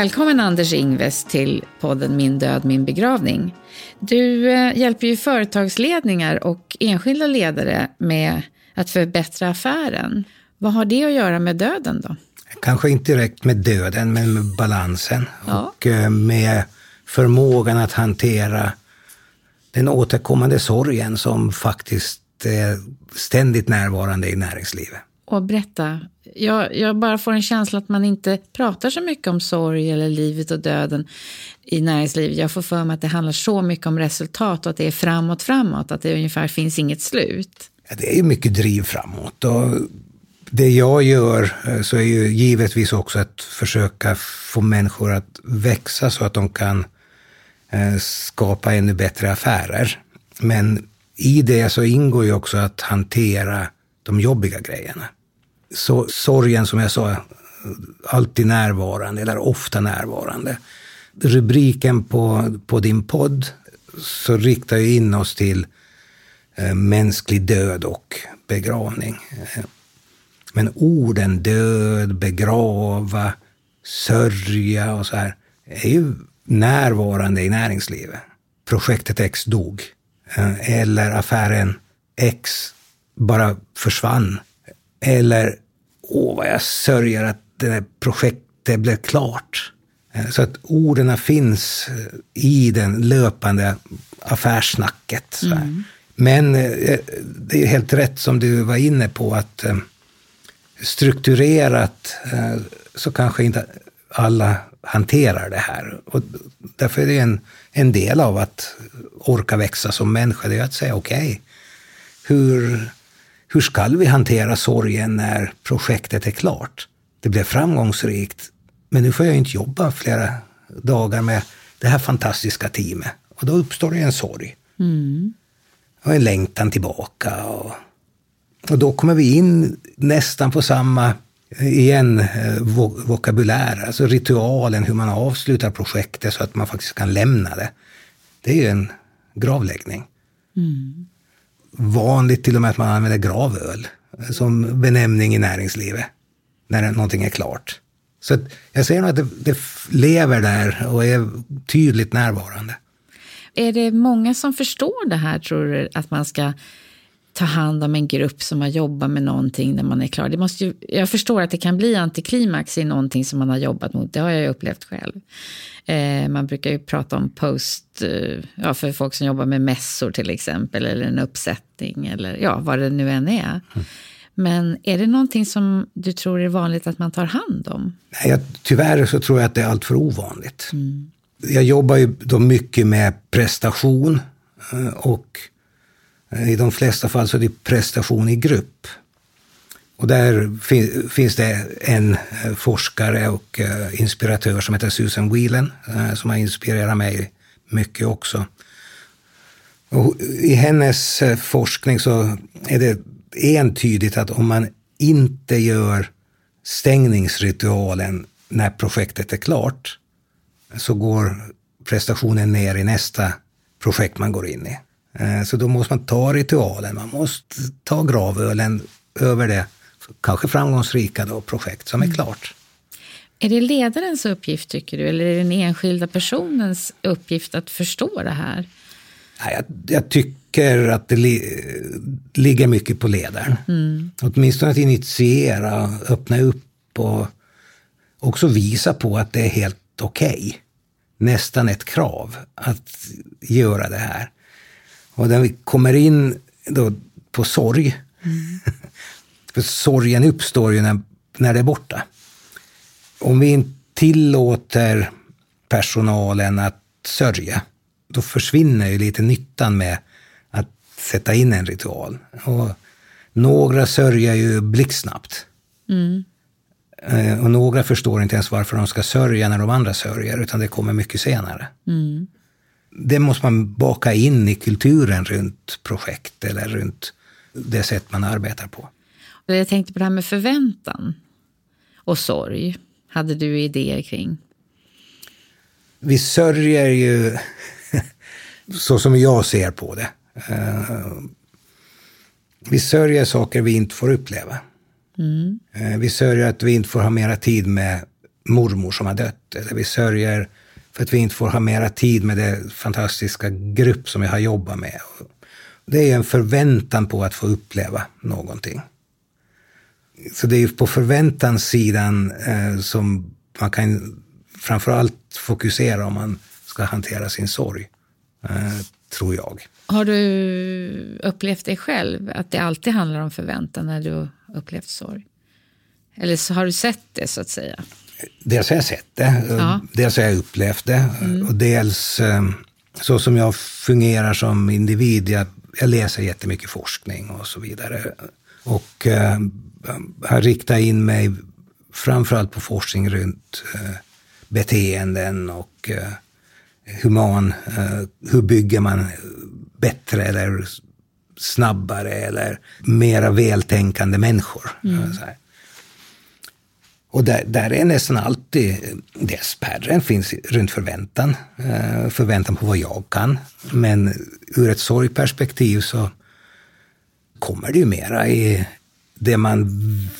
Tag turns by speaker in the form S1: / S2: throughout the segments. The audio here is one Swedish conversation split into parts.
S1: Välkommen Anders Ingves till podden Min död, min begravning. Du eh, hjälper ju företagsledningar och enskilda ledare med att förbättra affären. Vad har det att göra med döden då?
S2: Kanske inte direkt med döden, men med balansen
S1: Ja.
S2: och eh, med förmågan att hantera den återkommande sorgen som faktiskt är ständigt närvarande i näringslivet.
S1: Och berätta. Jag, jag bara får en känsla att man inte pratar så mycket om sorg eller livet och döden i näringslivet. Jag får för mig att det handlar så mycket om resultat och att det är framåt, framåt. Att det ungefär finns inget slut.
S2: Ja, det är ju mycket driv framåt. Och det jag gör eh, så är ju givetvis också att försöka få människor att växa så att de kan eh, skapa ännu bättre affärer. Men i det så ingår ju också att hantera de jobbiga grejerna. Så sorgen, som jag sa, alltid närvarande, eller ofta närvarande. Rubriken på, på din podd så riktar ju in oss till eh, mänsklig död och begravning. Eh, men orden död, begrava, sörja och så här är ju närvarande i näringslivet. Projektet X dog. Eh, eller affären X bara försvann. Eller, åh vad jag sörjer att det här projektet blev klart. Eh, Så att orden finns eh, i den löpande affärssnacket. Här. Men eh, det är helt rätt som du var inne på att strukturerat så kanske inte alla hanterar det här. Och därför är det en, en del av att orka växa som människa, det är att säga okej, hur, hur ska vi hantera sorgen när projektet är klart? Det blev framgångsrikt, men nu får jag inte jobba flera dagar med det här fantastiska teamet. Och då uppstår det en sorg. Och en längtan tillbaka. Och, och då kommer vi in nästan på samma, igen, eh, vo- vokabulär, alltså ritualen, hur man avslutar projektet så att man faktiskt kan lämna det. Det är ju en gravläggning. Vanligt till och med att man använder gravöl som benämning i näringslivet när någonting är klart. Så jag ser nog att det, det lever där och är tydligt närvarande.
S1: Är det många som förstår det här, tror du, att man ska ta hand om en grupp som har jobbat med någonting när man är klar? Det måste ju, jag förstår att det kan bli antiklimax i någonting som man har jobbat mot. Det har jag ju upplevt själv. Eh, man brukar ju prata om post, eh, ja, för folk som jobbar med mässor till exempel, eller en uppsättning, eller ja, vad det nu än är. Men är det någonting som du tror är vanligt att man tar hand om?
S2: Nej, jag, tyvärr så tror jag att det är allt för ovanligt. Jag jobbar ju då mycket med prestation eh, och i de flesta fall så är det prestation i grupp. Och där fin, finns det en eh, forskare och eh, inspiratör som heter Susan Whelan eh, som har inspirerat mig mycket också. Och I hennes eh, forskning så är det entydigt att om man inte gör stängningsritualen när projektet är klart så går prestationen ner i nästa projekt man går in i. Eh, Så då måste man ta ritualen, man måste ta gravölen över det kanske framgångsrika då, projekt som är klart.
S1: Är det ledarens uppgift tycker du, eller är det den enskilda personens uppgift att förstå det här?
S2: Jag, jag tycker att det li, ligger mycket på ledaren. Åtminstone att initiera, öppna upp och också visa på att det är helt okej. Nästan ett krav att göra det här. Och vi kommer in då på sorg, för sorgen uppstår ju när, när det är borta. Om vi inte tillåter personalen att sörja, då försvinner ju lite nyttan med att sätta in en ritual. Och några sörjer ju blixtsnabbt. Mm. Och några förstår inte ens varför de ska sörja när de andra sörjer, utan det kommer mycket senare. Mm. Det måste man baka in i kulturen runt projekt eller runt det sätt man arbetar på.
S1: Jag tänkte på det här med förväntan och sorg. Hade du idéer kring?
S2: Vi sörjer ju så som jag ser på det. Eh, vi sörjer saker vi inte får uppleva. Mm. Eh, vi sörjer att vi inte får ha mera tid med mormor som har dött. Eller vi sörjer för att vi inte får ha mera tid med den fantastiska grupp som jag har jobbat med. Det är en förväntan på att få uppleva någonting. Så det är på förväntanssidan eh, som man kan framförallt fokusera om man ska hantera sin sorg, eh, tror jag.
S1: Har du upplevt det själv, att det alltid handlar om förväntan när du upplevt sorg? Eller så har du sett det, så att säga?
S2: Dels har jag sett det, ja. dels har jag upplevt det. Mm. Och dels eh, så som jag fungerar som individ. Jag, jag läser jättemycket forskning och så vidare. Och eh, har riktat in mig framförallt på forskning runt eh, beteenden och eh, human, eh, hur bygger man bättre eller snabbare eller mera vältänkande människor. Mm. Och där, där, är nästan alltid, det spärren finns runt förväntan. Förväntan på vad jag kan. Men ur ett sorgperspektiv så kommer det ju mera i det man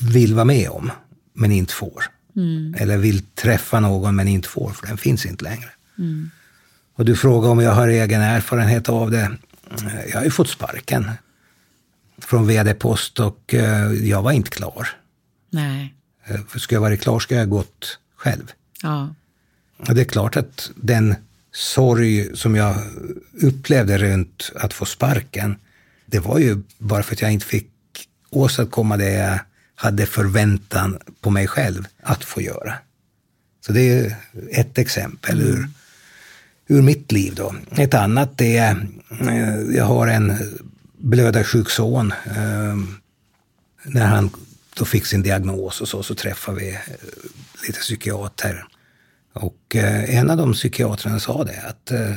S2: vill vara med om, men inte får. Mm. Eller vill träffa någon, men inte får, för den finns inte längre. Mm. Och du frågar om jag har egen erfarenhet av det. Jag har ju fått sparken från vd-post och eh, jag var inte klar.
S1: Nej.
S2: Eh, ska jag vara klar ska jag ha gått själv.
S1: Ja.
S2: Det är klart att den sorg som jag upplevde runt att få sparken, det var ju bara för att jag inte fick åstadkomma det jag hade förväntan på mig själv att få göra. Så det är ett exempel ur, ur mitt liv. Då. Ett annat är, eh, jag har en blödarsjuk son. Eh, när han då fick sin diagnos och så, så träffade vi eh, lite psykiater. Och eh, en av de psykiatrarna sa det att eh,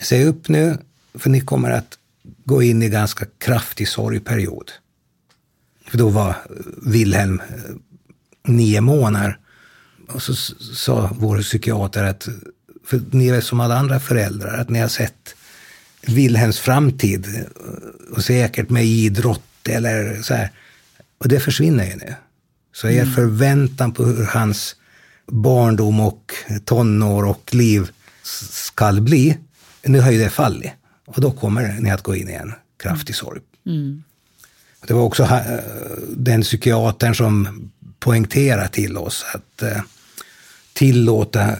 S2: säg upp nu, för ni kommer att gå in i ganska kraftig sorgperiod. För då var Wilhelm eh, nio månader. Och så sa vår psykiater att, för ni är som alla andra föräldrar, att ni har sett Wilhelms framtid och säkert med idrott eller så här. Och det försvinner ju nu. Så er mm. förväntan på hur hans barndom och tonår och liv skall bli, nu har ju det fallit. Och då kommer ni att gå in i en kraftig sorg. Mm. Det var också eh, den psykiatern som poängterade till oss att eh, tillåta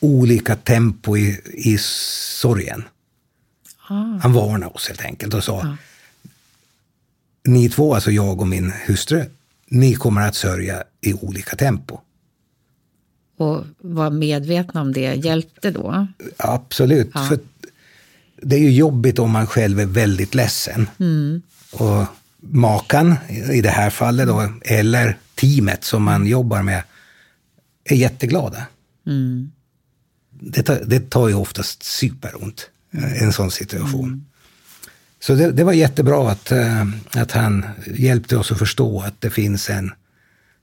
S2: olika tempo i, i sorgen. Ah. Han varnade oss helt enkelt och sa ah. Ni två, alltså jag och min hustru, ni kommer att sörja i olika tempo.
S1: Och var medvetna om det, hjälpte då?
S2: Absolut. Ja. För det är ju jobbigt om man själv är väldigt ledsen. Mm. Och makan, i det här fallet då, eller teamet som man jobbar med, är jätteglada. Mm. Det, tar, det tar ju oftast superont, en sån situation. Mm. Så det, det, var jättebra att, eh, att han hjälpte oss att förstå att det finns, en,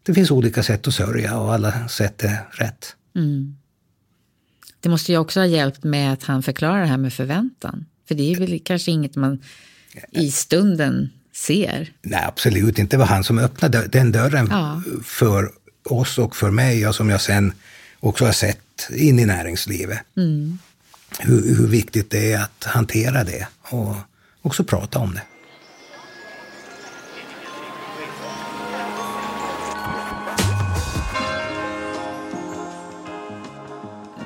S2: det finns olika sätt att sörja och alla sätt är rätt. Mm.
S1: Det måste ju också ha hjälpt med att han förklarar det här med förväntan. För det är väl kanske inget man i stunden ser.
S2: Nej, absolut inte. Det var han som öppnade den dörren ja. för oss och för mig, och som jag sen också har sett in i näringslivet. Mm. Hur, hur viktigt det är att hantera det och också prata om det.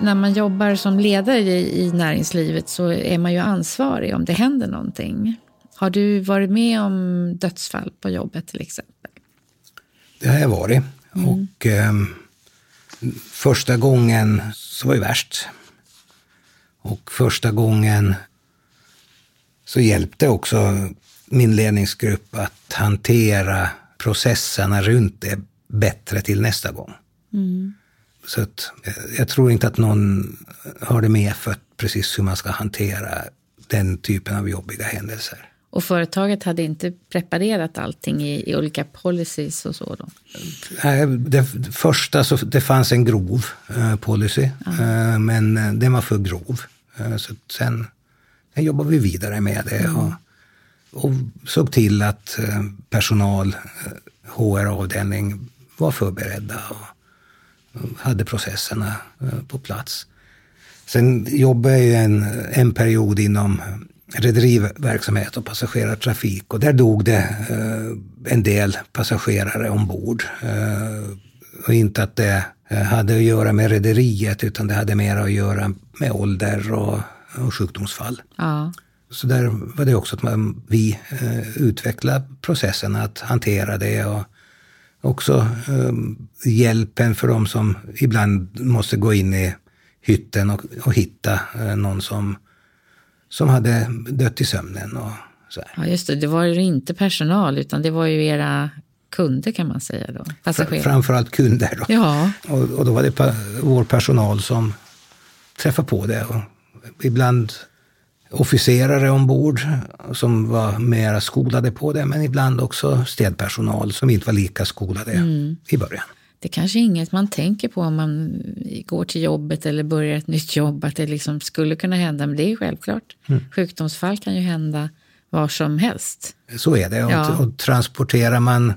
S1: när man jobbar som ledare i, näringslivet så är man ju ansvarig om det händer någonting. Har du varit med om dödsfall på jobbet till exempel?
S2: Det har jag varit. Mm. Och eh, första gången så var det värst. första gången så hjälpte också min ledningsgrupp att hantera processerna runt det bättre till nästa gång. Mm. Så att, jag tror inte att någon har det medfött precis hur man ska hantera den typen av jobbiga händelser.
S1: Och företaget hade inte preparerat allting i, i olika policies och så? Då?
S2: Det, första så det fanns en grov eh, policy, eh, men eh, den var för grov. Eh, så sen, sen jobbade vi vidare med det och, och såg till att eh, personal, HR-avdelning eh, var förberedda och, hade processerna på plats. Sen jobbade jag en, en period inom rederiverksamhet och passagerartrafik. Och där dog det eh, en del passagerare ombord. Eh, och inte att det eh, hade att göra med rederiet utan det hade mer att göra med ålder och, och sjukdomsfall. Ja. Så där var det också att man, vi eh, utvecklade processen att hantera det och också eh, hjälpen för de som ibland måste gå in i hytten och, och hitta eh, någon som som hade dött i sömnen. Och så här.
S1: Ja, just det. Det var ju inte personal, utan det var ju era kunder kan man säga då.
S2: Passagerare. Framförallt kunder. Då.
S1: Ja.
S2: Och, och, då var det vår personal som träffade på det. Och ibland officerare ombord som var mer skolade på det, men ibland också städpersonal som inte var lika skolade mm. i början
S1: det kanske är inget man tänker på om man går till jobbet eller börjar ett nytt jobb, att det liksom skulle kunna hända, men det är självklart. Mm. Sjukdomsfall kan ju hända var som helst.
S2: Så är det. Ja. Och, och, transporterar man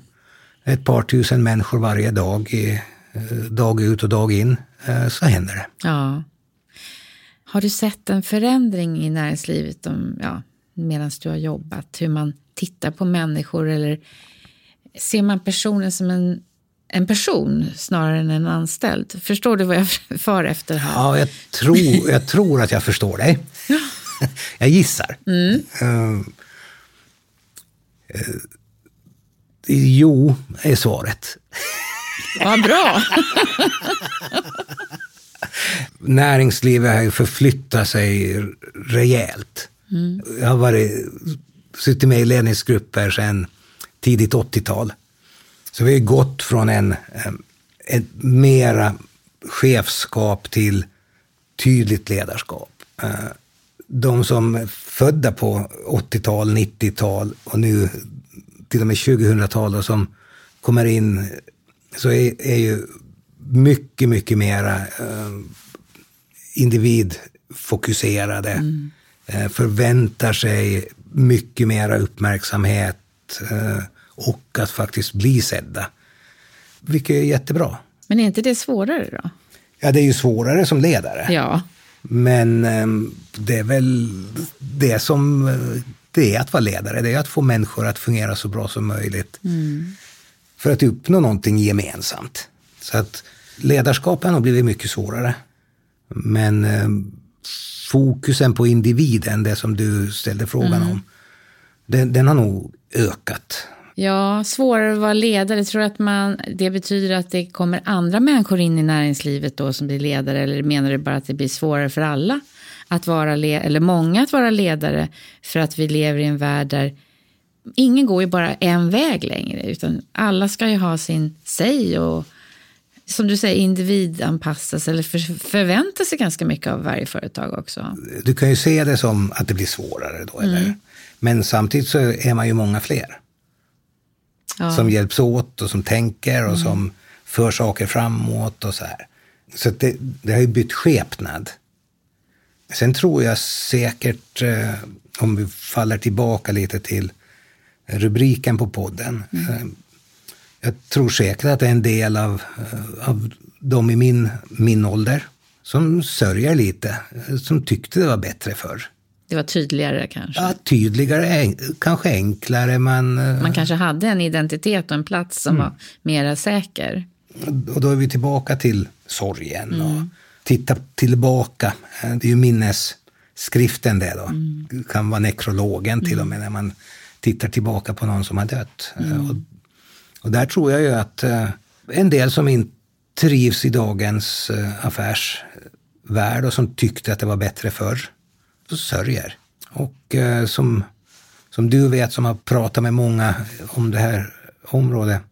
S2: ett par tusen människor varje dag, i, eh, dag ut och dag in, eh, så händer det.
S1: Ja. Har du sett en förändring i näringslivet om, ja, medan du har jobbat? Hur man tittar på människor eller ser man personen som en en person snarare än en anställd. Förstår du vad jag far efter här?
S2: Ja, jag tror, jag tror att jag förstår dig. jag gissar. Mm. Uh, uh, jo, är svaret.
S1: Vad bra!
S2: Näringslivet har ju förflyttat sig rejält. Mm. Jag har varit, suttit med i ledningsgrupper sedan tidigt 80-tal. Så vi har gått från en, ett mera chefskap till tydligt ledarskap. Eh, de som är födda på 80-tal, 90-tal och nu till och med 2000-tal och som kommer in så är, är ju mycket, mycket mera eh, individfokuserade. Mm. Eh, förväntar sig mycket mera uppmärksamhet. Eh, och att faktiskt bli sedda. Vilket är jättebra.
S1: Men är inte det svårare då?
S2: Ja, det är ju svårare som ledare.
S1: Ja.
S2: Men ehm, det är väl det som eh, det är att vara ledare. Det är att få människor att fungera så bra som möjligt. Mm. För att uppnå någonting gemensamt. Så att ledarskapen har blivit mycket svårare. Men ehm, fokusen på individen, det som du ställde frågan mm. om, den, den har nog ökat.
S1: Ja, svårare att vara ledare. Tror att man, det betyder att det kommer andra människor in i näringslivet då som blir ledare? Eller menar du bara att det blir svårare för alla att vara, eller många att vara ledare för att vi lever i en värld där ingen går ju bara en väg längre, utan alla ska ju ha sin säg och som du säger individanpassas eller för, förvänta sig ganska mycket av varje företag också.
S2: Du kan ju se det som att det blir svårare då, eller? Mm. Men samtidigt så är man ju många fler ja. som hjälps åt och som tänker och mm. som för saker framåt och så här. Så det, det har ju bytt skepnad. Sen tror jag säkert, eh, om vi faller tillbaka lite till rubriken på podden. Mm. Jag tror säkert att det är en del av, av de i min, min ålder som sörjer lite, som tyckte det var bättre förr.
S1: Det var tydligare kanske?
S2: Ja, tydligare, kanske enklare. Man,
S1: eh, man kanske hade en identitet och en plats som mm. var mera säker.
S2: Och då är vi tillbaka till sorgen mm. och titta tillbaka. Eh, det är ju minnesskriften det då. Mm. Det kan vara nekrologen till och med när man tittar tillbaka på någon som har dött. Eh, mm. Och, och, där tror jag ju att eh, en del som inte trivs i dagens eh, affärsvärld och som tyckte att det var bättre förr sörjer. Och eh, som, som du vet som har pratat med många om det här området,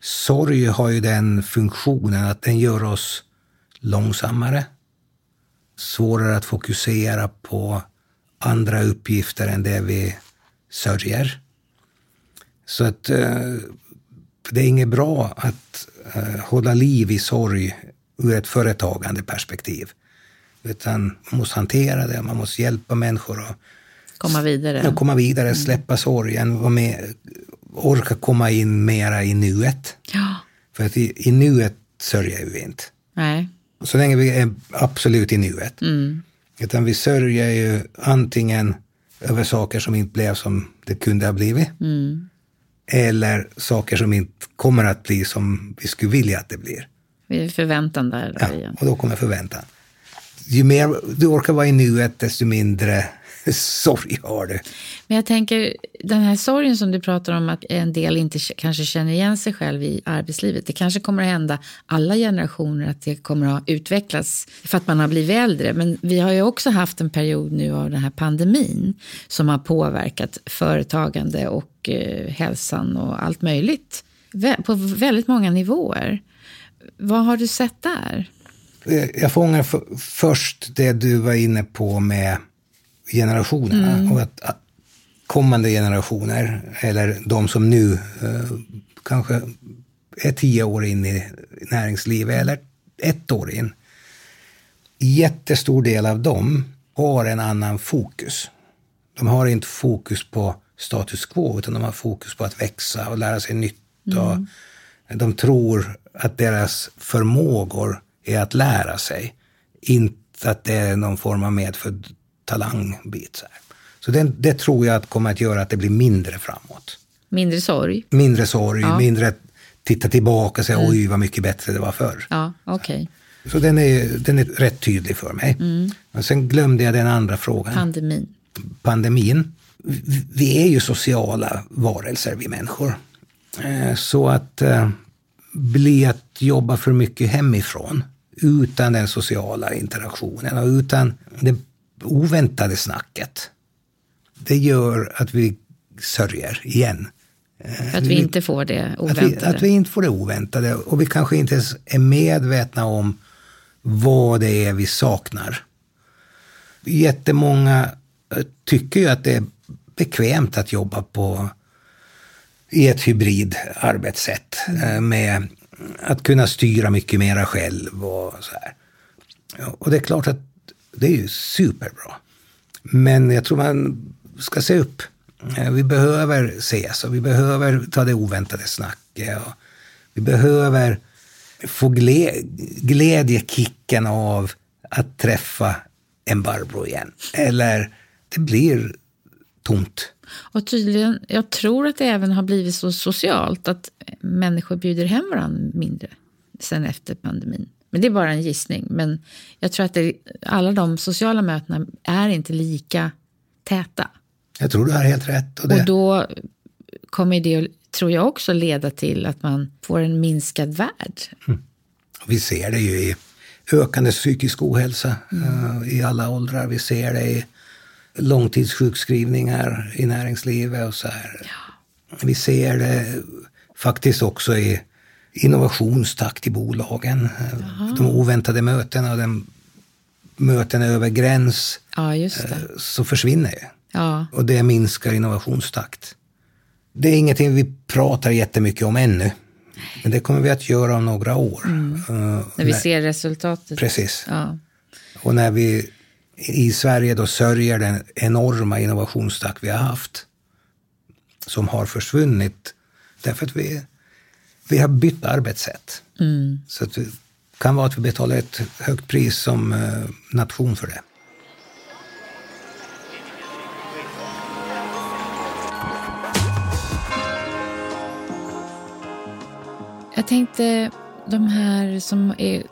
S2: sorg har ju den funktionen att den gör oss långsammare, svårare att fokusera på andra uppgifter än det vi sörjer. Så att det är inget bra att eh, hålla liv i sorg ur ett företagande perspektiv. Utan man måste hantera det, man måste hjälpa människor att
S1: komma vidare,
S2: ja, komma vidare släppa sorgen, vara med, orka komma in mera i nuet.
S1: Ja.
S2: För att i, i nuet sörjer vi inte.
S1: Nej.
S2: Så länge vi är absolut i nuet.
S1: Mm.
S2: Utan vi sörjer ju antingen över saker som inte blev som det kunde ha blivit.
S1: Mm.
S2: Eller saker som inte kommer att bli som vi skulle vilja att det blir.
S1: Vi är förväntan där. Då
S2: Ja,
S1: igen.
S2: och då kommer förväntan. Ju mer du orkar vara i nuet, desto mindre sorg har du.
S1: Men jag tänker, den här sorgen som du pratar om att en del inte kanske känner igen sig själv i arbetslivet. Det kanske kommer att hända alla generationer att det kommer att utvecklas för att man har blivit äldre. Men vi har ju också haft en period nu av den här pandemin som har påverkat företagande och eh, hälsan och allt möjligt på väldigt många nivåer. Vad har du sett där?
S2: Eh, Jag fångar f- först det du var inne på med generationerna. Och att, att kommande generationer, eller de som nu eh, kanske är tio år in i näringslivet, eller ett år in. Jättestor del av dem har en annan fokus. De har inte fokus på status quo, utan de har fokus på att växa och lära sig nytt. Och de tror att deras förmågor är att lära sig, inte att det är någon form av medfödd talangbit. Så, här. så det, det tror jag att kommer att göra att det blir mindre framåt.
S1: Mindre sorg?
S2: Mindre sorg,
S1: Ja.
S2: mindre titta tillbaka och säga oj vad mycket bättre det var förr.
S1: Ja, okej.
S2: Så den är, den är rätt tydlig för mig. Och sen glömde jag den andra frågan.
S1: Pandemin.
S2: Pandemin. Vi- är ju sociala varelser, vi människor. Eh, Så att eh, bli att jobba för mycket hemifrån utan den sociala interaktionen och utan det oväntade snacket. Det gör att vi sörjer igen.
S1: För att vi inte får det
S2: Att vi,
S1: oväntade.
S2: att vi inte får det oväntade och vi kanske inte ens är medvetna om vad det är vi saknar. Jättemånga eh, tycker ju att det är bekvämt att jobba på i ett hybridarbetssätt eh, med att kunna styra mycket mera själv och så här. Och det är klart att det är ju superbra. Men jag tror man ska se upp. Eh, vi behöver ses och vi behöver ta det oväntade snacket. Och vi behöver få glädjekicken av att träffa en Barbro igen. Eller det blir tomt.
S1: Och tydligen, jag tror att det även har blivit så socialt att människor bjuder hem varandra mindre sen efter pandemin. Men det är bara en gissning. Men jag tror att det, alla de sociala mötena är inte lika täta.
S2: Jag tror du har helt rätt. Och det,
S1: Och då kommer det, tror jag också, leda till att man får en minskad värld.
S2: Vi ser det ju i ökande psykisk ohälsa eh, i alla åldrar. Vi ser det i långtidssjukskrivningar i näringslivet och så här. Vi ser det faktiskt också i innovationstakt i bolagen. Eh, De oväntade mötena och den möten över gräns
S1: Ja, det.
S2: eh, så försvinner ju.
S1: Ja,
S2: Och det minskar innovationstakt. Det är ingenting vi pratar jättemycket om ännu. Men det kommer vi att göra om några år. Eh,
S1: när vi ser resultatet.
S2: Precis.
S1: Ja.
S2: Och när vi i Sverige då sörjer den enorma innovationstakt vi har haft, som har försvunnit därför att vi, vi har bytt arbetssätt. Så att det kan vara att vi betalar ett högt pris som eh, nation för det.
S1: Jag tänkte de här som är,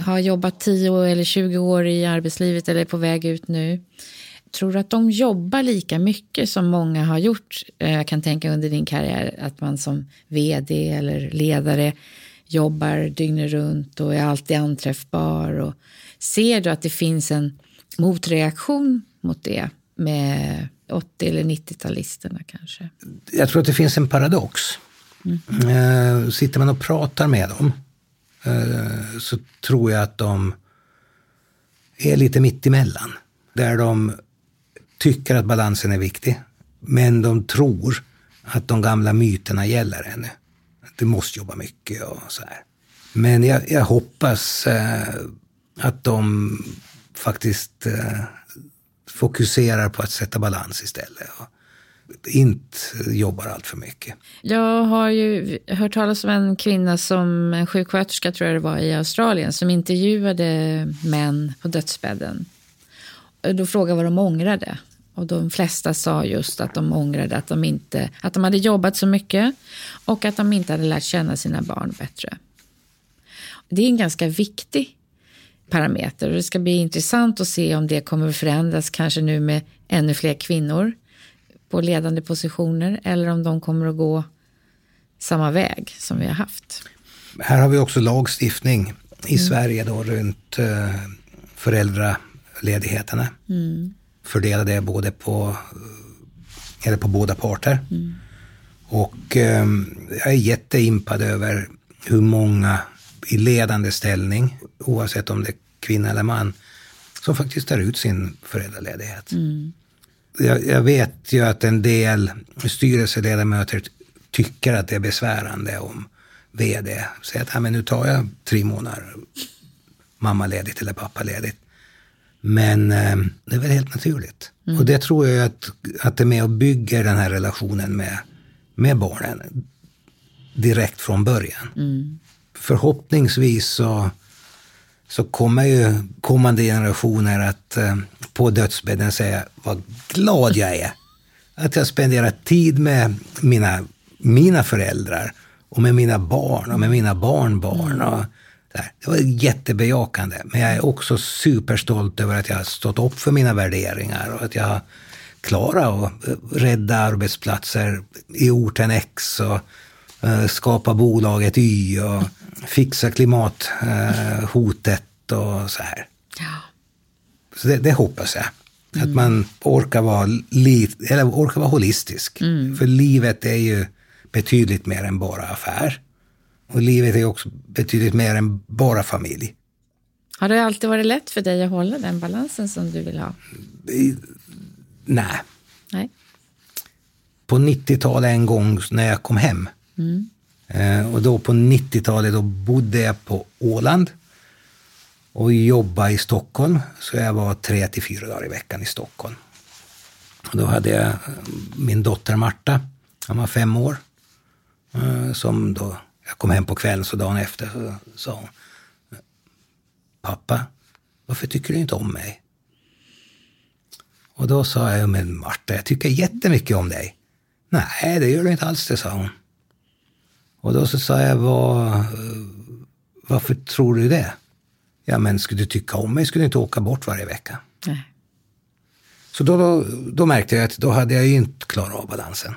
S1: har jobbat 10 eller 20 år i arbetslivet eller är på väg ut nu. Tror du att de jobbar lika mycket som många har gjort? Eh, Jag kan tänka under din karriär att man som vd eller ledare jobbar dygnet runt och är alltid anträffbar. Och ser du att det finns en motreaktion mot det med 80 eller 90-talisterna kanske?
S2: Jag tror att det finns en paradox. Mm. Sitter man och pratar med dem eh, Eh, så tror jag att de är lite mittemellan. Där de tycker att balansen är viktig, men de tror att de gamla myterna gäller ännu. Du måste jobba mycket och så här. Men jag, jag hoppas eh, att de faktiskt eh, fokuserar på att sätta balans istället. Och inte jobbar allt för mycket.
S1: Jag har ju hört talas om en kvinna som, en sjuksköterska tror jag det var i Australien, som intervjuade män på dödsbädden. Då frågade vad de ångrade. Och de flesta sa just att de ångrade att de, inte, att de hade jobbat så mycket och att de inte hade lärt känna sina barn bättre. Det är en ganska viktig parameter och det ska bli intressant att se om det kommer att förändras, kanske nu med ännu fler kvinnor på ledande positioner eller om de kommer att gå samma väg som vi har haft.
S2: Här har vi också lagstiftning i mm. Sverige då runt uh, föräldraledigheterna. Mm. Fördela det både på, eller på båda parter. Mm. Och um, jag är jätteimpad över hur många i ledande ställning, oavsett om det är kvinna eller man, som faktiskt tar ut sin föräldraledighet. Mm. Jag, jag, vet ju att en del styrelseledamöter tycker att det är besvärande om vd säger att men nu tar jag tre månader mammaledigt eller pappaledigt. Men eh, det är väl helt naturligt. Mm. Och det tror jag att, att det är med och bygger den här relationen med, med barnen direkt från början. Mm förhoppningsvis så, så kommer ju kommande generationer att eh, på dödsbädden säga vad glad jag är att jag spenderar tid med mina, mina föräldrar och med mina barn och med mina barnbarn. Och där. Det var jättebejakande, men jag är också superstolt över att jag har stått upp för mina värderingar och att jag har klarat att rädda arbetsplatser i orten X och uh, skapa bolaget Y och fixa klimathotet och så här. Ja. Så det, det hoppas jag. Mm. Att man orkar vara, li, eller orkar vara holistisk. Mm. För livet är ju betydligt mer än bara affär. Och livet är också betydligt mer än bara familj.
S1: Har det alltid varit lätt för dig att hålla den balansen som du vill ha?
S2: Nej.
S1: Nej.
S2: På 90-talet en gång när jag kom hem mm. Eh, och då på 90-talet då bodde jag på Åland och jobbade i Stockholm. Så jag var tre till fyra dagar i veckan i Stockholm. Och då hade jag eh, min dotter Marta, hon var fem år, eh, som då, jag kom hem på kvällen så dagen efter så sa hon, pappa, varför tycker du inte om mig? Och då sa jag, men Marta, jag tycker jättemycket om dig. Nej, det gör du inte alls det, sa hon. Och då så sa jag, Vad, varför tror du det? Ja, men skulle du tycka om mig skulle du inte åka bort varje vecka. Nej. Så då, då, då, märkte jag att då hade jag ju inte klarat av balansen.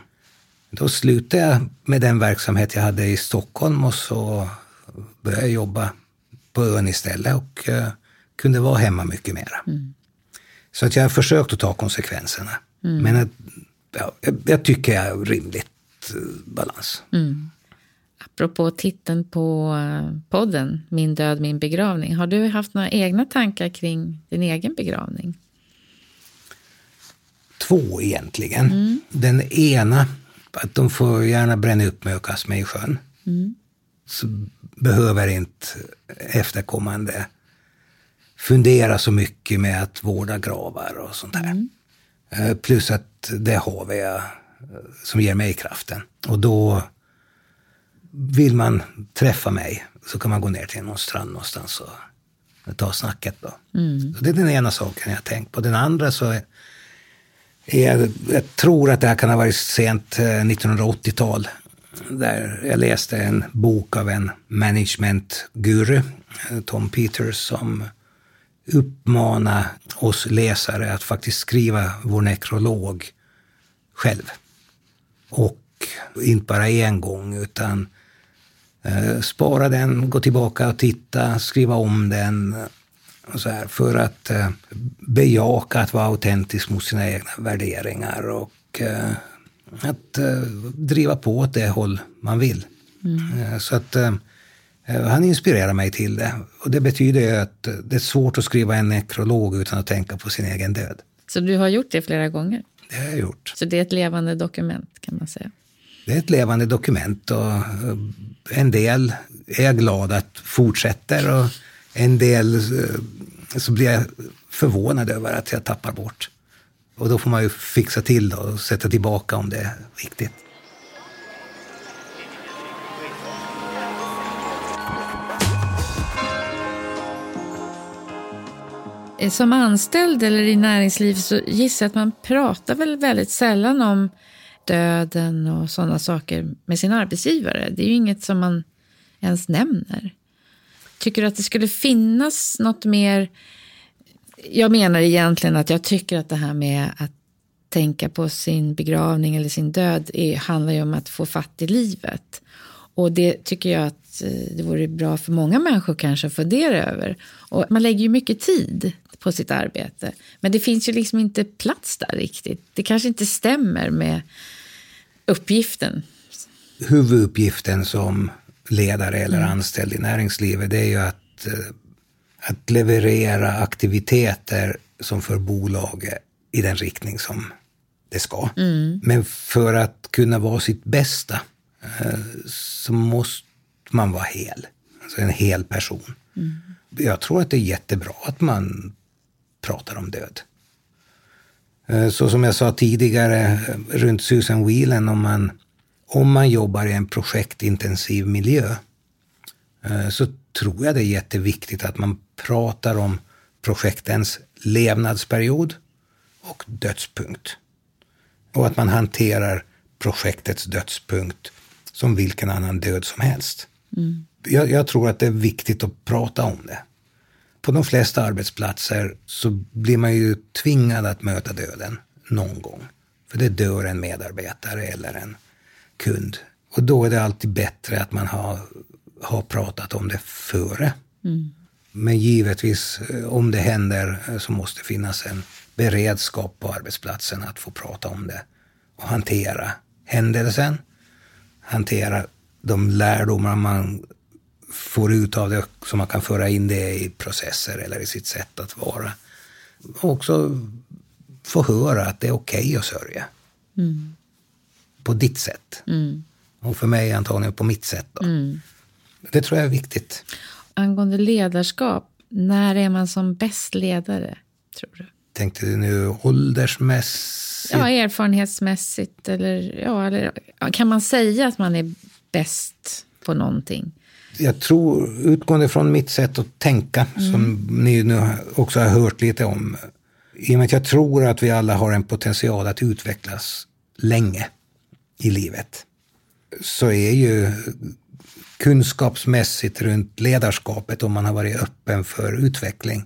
S2: Då slutade jag med den verksamhet jag hade i Stockholm och så började jag jobba på ön istället och uh, kunde vara hemma mycket mera. Mm. Så att jag har försökt att ta konsekvenserna. Mm. Men att, ja, jag, jag, tycker jag är rimligt uh, balans. Mm.
S1: Apropå titeln på eh, podden, Min död, min begravning. Har du haft några egna tankar kring din egen begravning?
S2: Två egentligen. Mm. Den ena, att de får gärna bränna upp mig och kasta mig i sjön. Mm. Så behöver inte efterkommande fundera så mycket med att vårda gravar och sånt där. Mm. Eh, plus att det har jag eh, som ger mig kraften. Och då vill man träffa mig så kan man gå ner till någon strand någonstans och ta snacket. Då. Mm. det är den ena saken jag har tänkt på. Den andra så är, jag, jag tror att det här kan ha varit sent 1980-tal. Eh, där jag läste en bok av en managementguru, eh, Tom Peters, som uppmanar oss läsare att faktiskt skriva vår nekrolog själv. Och inte bara en gång, utan spara den, gå tillbaka och titta, skriva om den Och så här, för att eh, bejaka att vara autentisk mot sina egna värderingar och eh, att eh, driva på åt det håll man vill. Mm. så att han inspirerar mig till det. Och det betyder ju att det är svårt att skriva en nekrolog utan att tänka på sin egen död.
S1: Så du har gjort det flera gånger?
S2: Det har jag gjort.
S1: Så det är ett levande dokument kan man säga?
S2: Det är ett levande dokument och eh, en del är jag glad att fortsätter och en del eh, så blir jag förvånad över att jag tappar bort. Och då får man ju fixa till och sätta tillbaka om det är viktigt.
S1: Eh, som anställd eller i näringsliv så gissar jag att man pratar väl väldigt sällan om döden och sådana saker med sin arbetsgivare. Det är ju inget som man ens nämner. Tycker du att det skulle finnas något mer? Jag menar egentligen att jag tycker att det här med att tänka på sin begravning eller sin död är, handlar ju om att få fatt i livet. Och det tycker jag att eh, det vore bra för många människor kanske att fundera över. Och man lägger ju mycket tid på sitt arbete. Men det finns ju liksom inte plats där riktigt. Det kanske inte stämmer med uppgiften.
S2: Huvuduppgiften som ledare eller mm. anställd i näringslivet, det är ju att, eh, att leverera aktiviteter som för bolaget i den riktning som det ska. Mm. Men för att kunna vara sitt bästa eh, så måste man vara hel. Alltså en hel person. Mm. Jag tror att det är jättebra att man pratar om död. Eh, så som jag sa tidigare runt Susan Whelan, om man om man jobbar i en projektintensiv miljö eh, så tror jag det är jätteviktigt att man pratar om projektens levnadsperiod och dödspunkt. Och att man hanterar projektets dödspunkt som vilken annan död som helst. Mm. Jag, jag, tror att det är viktigt att prata om det. På de flesta arbetsplatser så blir man ju tvingad att möta döden någon gång. För det dör en medarbetare eller en kund. Och då är det alltid bättre att man har, har pratat om det före. Mm. Men givetvis, eh, om det händer eh, så måste det finnas en beredskap på arbetsplatsen att få prata om det och hantera händelsen, hantera de lärdomar man får ut av det så man kan föra in det i processer eller i sitt sätt att vara. Och också få höra att det är okej okay att sörja. Mm på ditt sätt. Mm. Och för mig antagligen på mitt sätt. Då. Mm. Det tror jag är viktigt.
S1: Angående ledarskap, när är man som bäst ledare, tror du?
S2: Tänkte du nu åldersmässigt?
S1: Ja, erfarenhetsmässigt. Eller, ja, eller kan man säga att man är bäst på någonting?
S2: Jag tror, utgående från mitt sätt att tänka, mm. som ni nu också har hört lite om, i och med att jag tror att vi alla har en potential att utvecklas länge i livet så är ju kunskapsmässigt runt ledarskapet, om man har varit öppen för utveckling,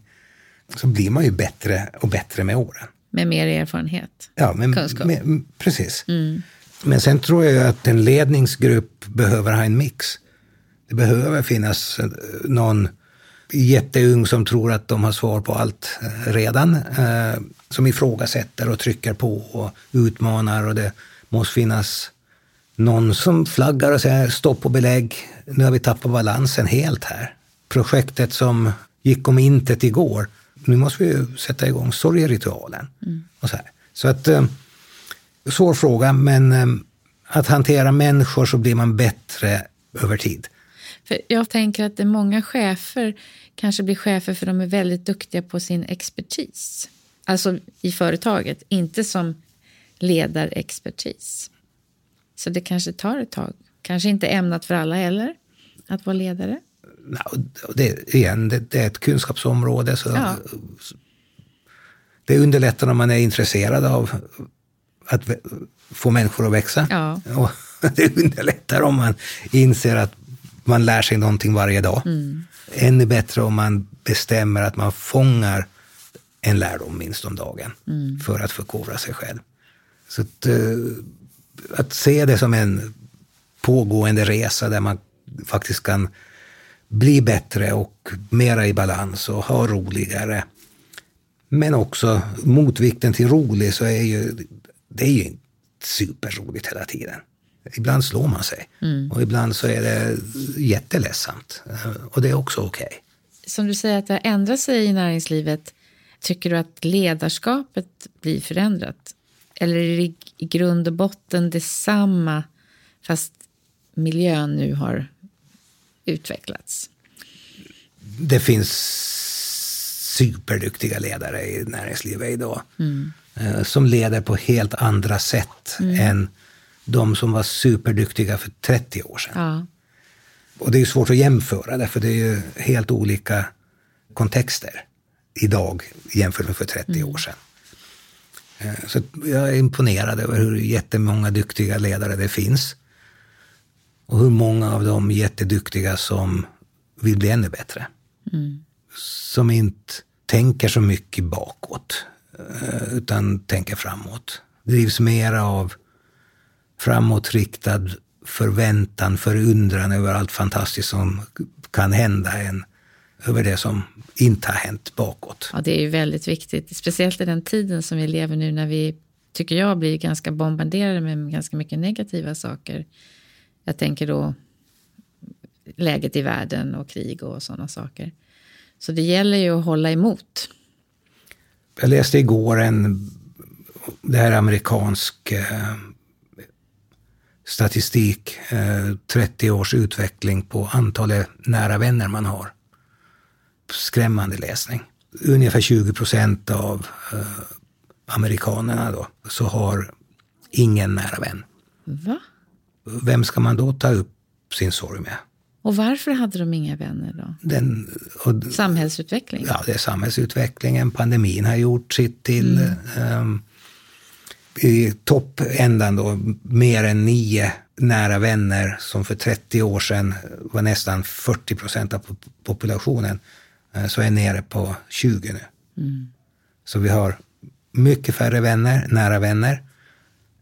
S2: så blir man ju bättre och bättre med åren.
S1: Med mer erfarenhet?
S2: Ja, med, kunskap. Med, precis. Mm. Men sen tror jag att en ledningsgrupp behöver ha en mix. Det behöver finnas någon jätteung som tror att de har svar på allt redan, eh, som ifrågasätter och trycker på och utmanar. och det måste finnas någon som flaggar och säger stopp och belägg, nu har vi tappat balansen helt här. Projektet som gick om intet igår, nu måste vi sätta igång sorgeritualen. Mm. Och så här. så att, eh, svår fråga, men eh, att hantera människor så blir man bättre över tid.
S1: För jag tänker att många chefer kanske blir chefer för de är väldigt duktiga på sin expertis. Alltså i företaget, inte som ledarexpertis. Så det kanske tar ett tag. Kanske inte ämnat för alla heller, att vara ledare.
S2: Det, igen, det, det är ett kunskapsområde. Så ja. Det underlättar om man är intresserad av att få människor att växa. Ja. Och det underlättar om man inser att man lär sig någonting varje dag. Mm. Ännu bättre om man bestämmer att man fångar en lärdom minst om dagen mm. för att förkovra sig själv. Så att, eh, att se det som en pågående resa där man faktiskt kan bli bättre och mera i balans och ha roligare. Men också motvikten till rolig så är ju, det är ju inte superroligt hela tiden. Ibland slår man sig mm. och ibland så är det jätteledsamt. Och det är också okej. Okay.
S1: Som du säger att det har ändrat sig i näringslivet. Tycker du att ledarskapet blir förändrat? Eller är det i grund och botten detsamma fast miljön nu har utvecklats?
S2: Det finns superduktiga ledare i näringslivet idag. Mm. Eh, som leder på helt andra sätt mm. än de som var superduktiga för 30 år sedan. Ja. Och det är svårt att jämföra därför det är ju helt olika kontexter idag jämfört med för 30 mm. år sedan. Eh, så jag är imponerad över hur jättemånga duktiga ledare det finns. Och hur många av dem jätteduktiga som vill bli ännu bättre. Mm. Som inte tänker så mycket bakåt, eh, utan tänker framåt. Drivs mera av framåtriktad förväntan, förundran över allt fantastiskt som kan hända än över det som inte har hänt bakåt.
S1: Ja, det är ju väldigt viktigt, speciellt i den tiden som vi lever nu när vi, tycker jag, blir ganska bombarderade med ganska mycket negativa saker. Jag tänker då läget i världen och krig och sådana saker. Så det gäller ju att hålla emot.
S2: Jag läste igår en, det här amerikansk eh, statistik, eh, 30 års utveckling på antalet nära vänner man har. Skrämmande läsning. Ungefär 20 procent av eh, amerikanerna då, så har ingen nära vän.
S1: Va?
S2: Vem ska man då ta upp sin sorg med?
S1: Och varför hade de inga vänner då?
S2: Den, och,
S1: Samhällsutveckling?
S2: Ja, det är samhällsutvecklingen. Pandemin har gjort sitt till. Mm. Um, I toppändan då, mer än nio nära vänner som för 30 år sedan var nästan 40 procent av populationen, uh, så är nere på 20 nu. Mm. Så vi har mycket färre vänner, nära vänner,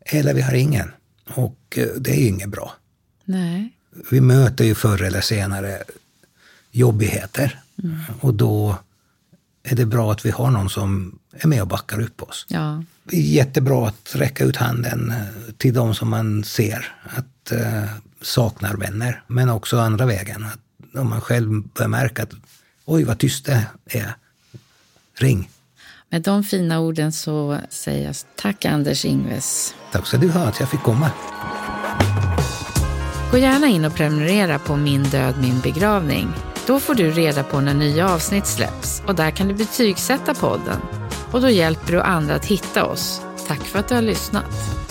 S2: eller vi har ingen. Och uh, det är ju inget bra.
S1: Nej
S2: vi möter ju förr eller senare jobbigheter. Mm. Och då är det bra att vi har någon som är med och backar upp oss.
S1: Ja.
S2: Jättebra att räcka ut handen eh, till de som man ser att uh, saknar vänner. Men också andra vägen. Att om man själv börjar märka att oj vad tyst det är, ring.
S1: Med de fina orden så säger jag tack Anders Ingves.
S2: Tack ska du ha att jag fick komma.
S1: Gå gärna in och prenumerera på Min död, min begravning. Då får du reda på när nya avsnitt släpps och där kan du betygsätta podden. Och då hjälper du andra att hitta oss. Tack för att du har lyssnat.